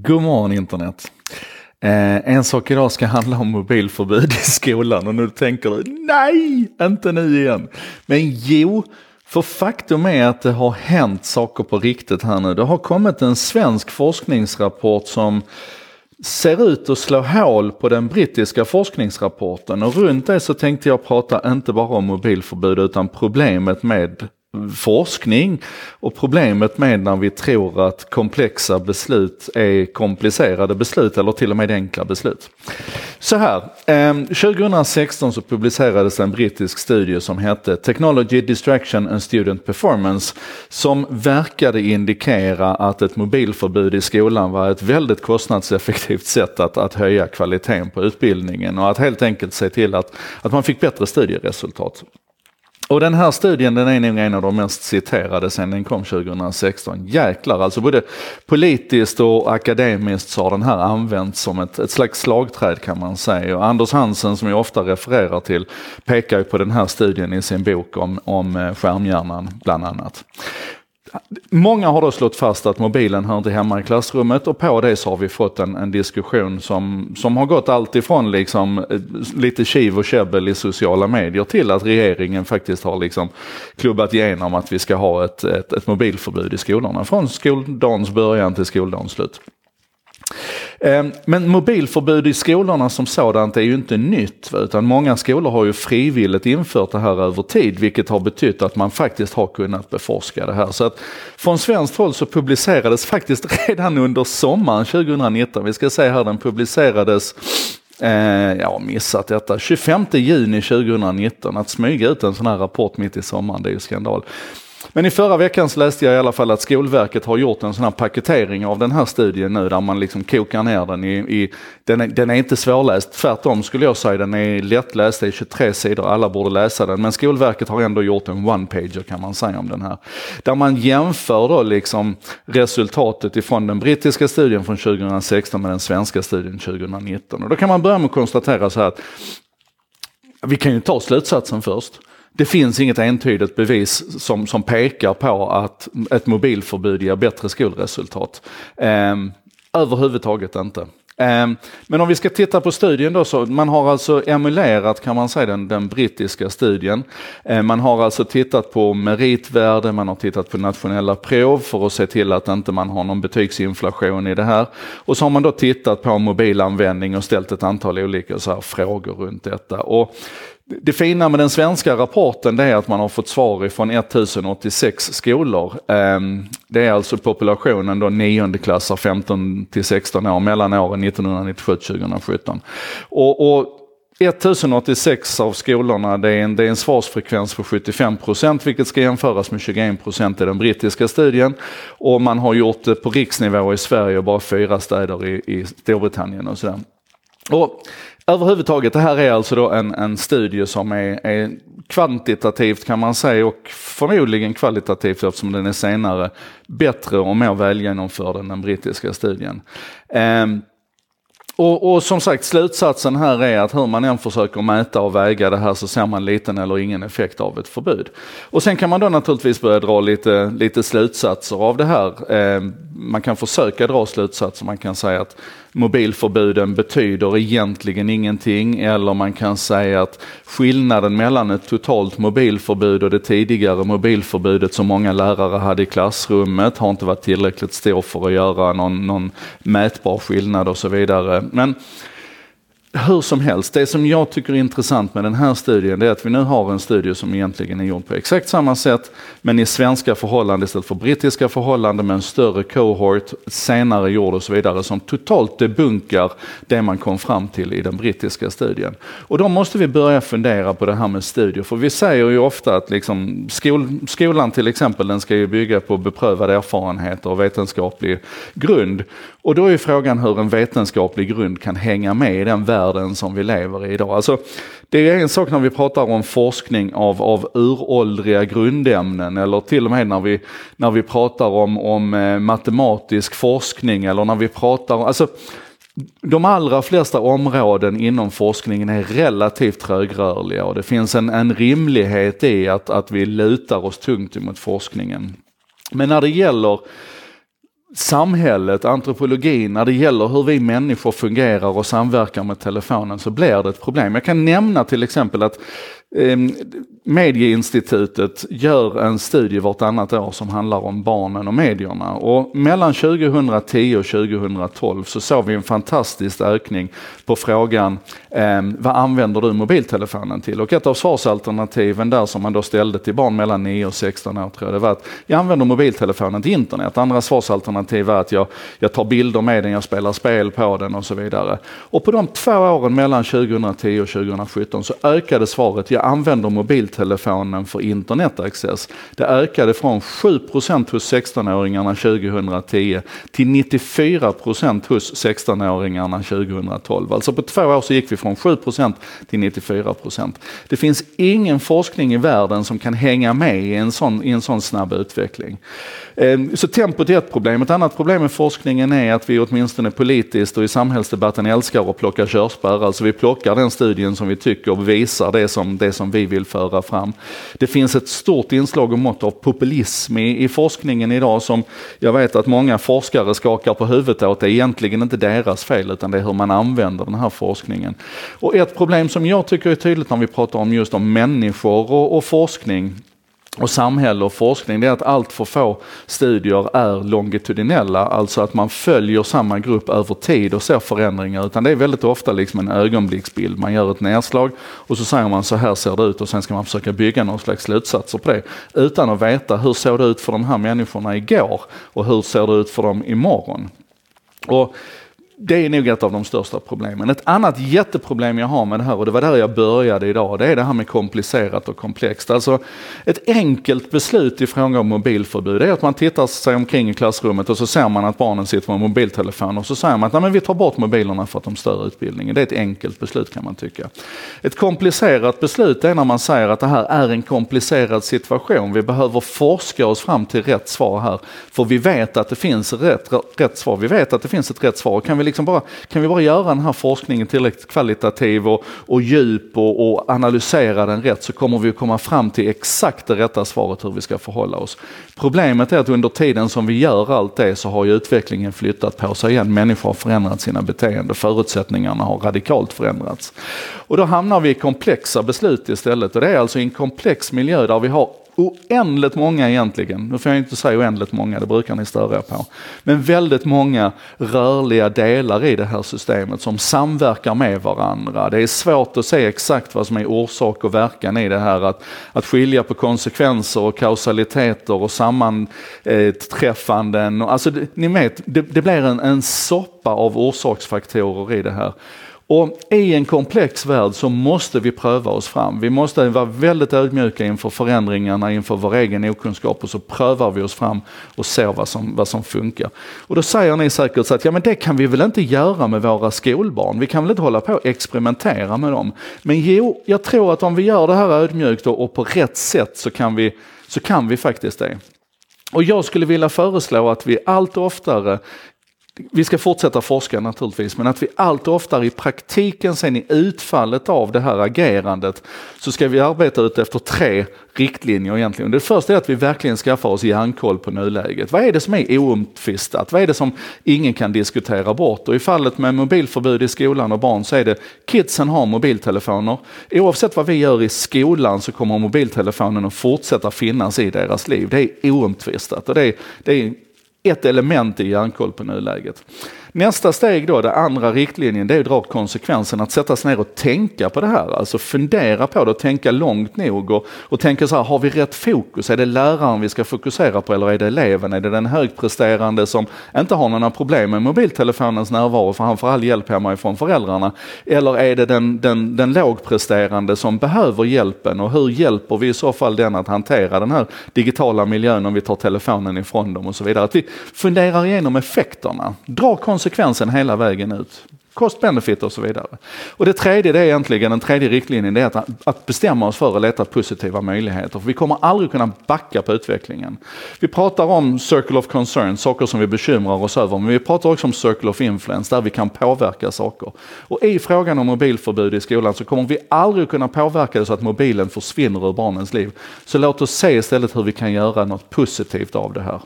God morgon internet. Eh, en sak idag ska handla om mobilförbud i skolan och nu tänker du nej, inte nu igen. Men jo, för faktum är att det har hänt saker på riktigt här nu. Det har kommit en svensk forskningsrapport som ser ut att slå hål på den brittiska forskningsrapporten och runt det så tänkte jag prata inte bara om mobilförbud utan problemet med forskning och problemet med när vi tror att komplexa beslut är komplicerade beslut eller till och med enkla beslut. Så här, ehm, 2016 så publicerades en brittisk studie som hette Technology Distraction and Student Performance som verkade indikera att ett mobilförbud i skolan var ett väldigt kostnadseffektivt sätt att, att höja kvaliteten på utbildningen och att helt enkelt se till att, att man fick bättre studieresultat. Och den här studien den är nog en av de mest citerade sen den kom 2016. Jäklar, alltså både politiskt och akademiskt så har den här använts som ett, ett slags slagträd kan man säga. Och Anders Hansen som jag ofta refererar till pekar ju på den här studien i sin bok om, om eh, skärmhjärnan bland annat. Många har då slått fast att mobilen hör inte hemma i klassrummet och på det så har vi fått en, en diskussion som, som har gått allt ifrån liksom, eh, lite kiv och käbbel i sociala medier till att regeringen faktiskt har liksom klubbat igenom att vi ska ha ett, ett, ett mobilförbud i skolorna från skoldagens början till skoldagens slut. Ehm, men mobilförbud i skolorna som sådant är ju inte nytt, utan många skolor har ju frivilligt infört det här över tid, vilket har betytt att man faktiskt har kunnat beforska det här. Så att från svenskt håll så publicerades faktiskt redan under sommaren 2019, vi ska se här, den publicerades Eh, jag har missat detta. 25 juni 2019, att smyga ut en sån här rapport mitt i sommaren, det är ju skandal. Men i förra veckan så läste jag i alla fall att Skolverket har gjort en sån här paketering av den här studien nu där man liksom kokar ner den i, i den, är, den är inte svårläst, tvärtom skulle jag säga, den är lättläst, det är 23 sidor, alla borde läsa den. Men Skolverket har ändå gjort en one-pager kan man säga om den här. Där man jämför då liksom resultatet ifrån den brittiska studien från 2016 med den svenska studien 2019. Och då kan man börja med att konstatera så här att vi kan ju ta slutsatsen först det finns inget entydigt bevis som, som pekar på att ett mobilförbud ger bättre skolresultat. Eh, överhuvudtaget inte. Ehm, men om vi ska titta på studien då så man har alltså emulerat kan man säga den, den brittiska studien. Ehm, man har alltså tittat på meritvärde, man har tittat på nationella prov för att se till att inte man har någon betygsinflation i det här. Och så har man då tittat på mobilanvändning och ställt ett antal olika så frågor runt detta. Och det fina med den svenska rapporten det är att man har fått svar ifrån 1086 skolor. Ehm, det är alltså populationen då niondeklassar 15 till 16 år mellan åren 1997 2017. Och, och 1086 av skolorna, det är, en, det är en svarsfrekvens på 75 procent, vilket ska jämföras med 21 procent i den brittiska studien. Och man har gjort det på riksnivå i Sverige och bara fyra städer i, i Storbritannien och sådär. Och Överhuvudtaget, det här är alltså då en, en studie som är, är, kvantitativt kan man säga och förmodligen kvalitativt eftersom den är senare bättre och mer välgenomförd än den brittiska studien. Um, och, och, som sagt, slutsatsen här är att hur man än försöker mäta och väga det här så ser man liten eller ingen effekt av ett förbud. Och sen kan man då naturligtvis börja dra lite, lite slutsatser av det här. Eh, man kan försöka dra slutsatser, man kan säga att mobilförbuden betyder egentligen ingenting eller man kan säga att skillnaden mellan ett totalt mobilförbud och det tidigare mobilförbudet som många lärare hade i klassrummet har inte varit tillräckligt stor för att göra någon, någon mätbar skillnad och så vidare. Men hur som helst, det som jag tycker är intressant med den här studien det är att vi nu har en studie som egentligen är gjord på exakt samma sätt men i svenska förhållanden istället för brittiska förhållanden med en större cohort, senare gjord och så vidare som totalt debunkar det man kom fram till i den brittiska studien. Och då måste vi börja fundera på det här med studier för vi säger ju ofta att liksom skol, skolan till exempel den ska ju bygga på beprövad erfarenhet och vetenskaplig grund. Och då är frågan hur en vetenskaplig grund kan hänga med i den världen som vi lever i idag. Alltså, det är en sak när vi pratar om forskning av, av uråldriga grundämnen eller till och med när vi, när vi pratar om, om eh, matematisk forskning eller när vi pratar om, alltså, de allra flesta områden inom forskningen är relativt trögrörliga och det finns en, en rimlighet i att, att vi lutar oss tungt emot forskningen. Men när det gäller samhället, antropologin, när det gäller hur vi människor fungerar och samverkar med telefonen så blir det ett problem. Jag kan nämna till exempel att Ehm, Medieinstitutet gör en studie vartannat år som handlar om barnen och medierna. Och mellan 2010 och 2012 så såg vi en fantastisk ökning på frågan eh, vad använder du mobiltelefonen till? Och ett av svarsalternativen där som man då ställde till barn mellan 9 och 16 år tror jag det var att jag använder mobiltelefonen till internet. Andra svarsalternativ är att jag, jag tar bilder med den, jag spelar spel på den och så vidare. Och på de två åren mellan 2010 och 2017 så ökade svaret jag använder mobiltelefonen för internetaccess. Det ökade från 7 hos 16-åringarna 2010 till 94 hos 16-åringarna 2012. Alltså på två år så gick vi från 7% till 94% Det finns ingen forskning i världen som kan hänga med i en sån, i en sån snabb utveckling. Ehm, så tempot är ett problem. Ett annat problem med forskningen är att vi åtminstone politiskt och i samhällsdebatten älskar att plocka körspärr. Alltså vi plockar den studien som vi tycker visar det som, det som vi vill föra fram. Det finns ett stort inslag och mått av populism i, i forskningen idag som jag vet att många forskare skakar på huvudet åt. Det är egentligen inte deras fel utan det är hur man använder den här forskningen. Och ett problem som jag tycker är tydligt när vi pratar om just om människor och, och forskning och samhälle och forskning det är att allt för få studier är longitudinella, alltså att man följer samma grupp över tid och ser förändringar, utan det är väldigt ofta liksom en ögonblicksbild. Man gör ett nedslag och så säger man så här ser det ut och sen ska man försöka bygga någon slags slutsatser på det utan att veta hur såg det ut för de här människorna igår och hur ser det ut för dem imorgon. Och det är nog ett av de största problemen. Ett annat jätteproblem jag har med det här, och det var där jag började idag, det är det här med komplicerat och komplext. Alltså ett enkelt beslut i fråga om mobilförbud är att man tittar sig omkring i klassrummet och så ser man att barnen sitter med mobiltelefon och så säger man att Nej, men vi tar bort mobilerna för att de stör utbildningen. Det är ett enkelt beslut kan man tycka. Ett komplicerat beslut är när man säger att det här är en komplicerad situation. Vi behöver forska oss fram till rätt svar här. För vi vet att det finns rätt, rätt svar. Vi vet att det finns ett rätt svar. Kan vi liksom bara, kan vi bara göra den här forskningen tillräckligt kvalitativ och, och djup och, och, analysera den rätt så kommer vi komma fram till exakt det rätta svaret hur vi ska förhålla oss. Problemet är att under tiden som vi gör allt det så har ju utvecklingen flyttat på sig igen. Människor har förändrat sina beteenden, förutsättningarna har radikalt förändrats. Och då hamnar vi i komplexa beslut istället och det är alltså i en komplex miljö där vi har oändligt många egentligen, nu får jag inte säga oändligt många, det brukar ni störa er på, men väldigt många rörliga delar i det här systemet som samverkar med varandra. Det är svårt att se exakt vad som är orsak och verkan i det här, att, att skilja på konsekvenser och kausaliteter och sammanträffanden. Alltså, ni vet, det, det blir en, en soppa av orsaksfaktorer i det här. Och i en komplex värld så måste vi pröva oss fram. Vi måste vara väldigt ödmjuka inför förändringarna, inför vår egen okunskap och så prövar vi oss fram och ser vad som, vad som funkar. Och då säger ni säkert så att ja, men det kan vi väl inte göra med våra skolbarn. Vi kan väl inte hålla på och experimentera med dem. Men jo, jag tror att om vi gör det här ödmjukt och på rätt sätt så kan vi, så kan vi faktiskt det. Och jag skulle vilja föreslå att vi allt oftare vi ska fortsätta forska naturligtvis, men att vi allt oftare i praktiken sen i utfallet av det här agerandet så ska vi arbeta ut efter tre riktlinjer egentligen. Det första är att vi verkligen skaffar oss järnkoll på nuläget. Vad är det som är oomtvistat? Vad är det som ingen kan diskutera bort? Och i fallet med mobilförbud i skolan och barn så är det kidsen har mobiltelefoner. Oavsett vad vi gör i skolan så kommer mobiltelefonen att fortsätta finnas i deras liv. Det är oomtvistat och det är, det är ett element i järnkoll på nuläget. Nästa steg då, den andra riktlinjen, det är att dra konsekvensen att sätta sig ner och tänka på det här. Alltså fundera på det och tänka långt nog och, och tänka så här, har vi rätt fokus? Är det läraren vi ska fokusera på eller är det eleven? Är det den högpresterande som inte har några problem med mobiltelefonens närvaro för han får all hjälp hemma ifrån föräldrarna? Eller är det den, den, den lågpresterande som behöver hjälpen och hur hjälper vi i så fall den att hantera den här digitala miljön om vi tar telefonen ifrån dem och så vidare? Att vi funderar igenom effekterna, dra konsekvensen hela vägen ut. Cost benefit och så vidare. Och det tredje, det är egentligen den tredje riktlinjen, det är att, att bestämma oss för att leta positiva möjligheter. För vi kommer aldrig kunna backa på utvecklingen. Vi pratar om circle of concern, saker som vi bekymrar oss över, men vi pratar också om circle of influence, där vi kan påverka saker. Och i frågan om mobilförbud i skolan så kommer vi aldrig kunna påverka det så att mobilen försvinner ur barnens liv. Så låt oss se istället hur vi kan göra något positivt av det här.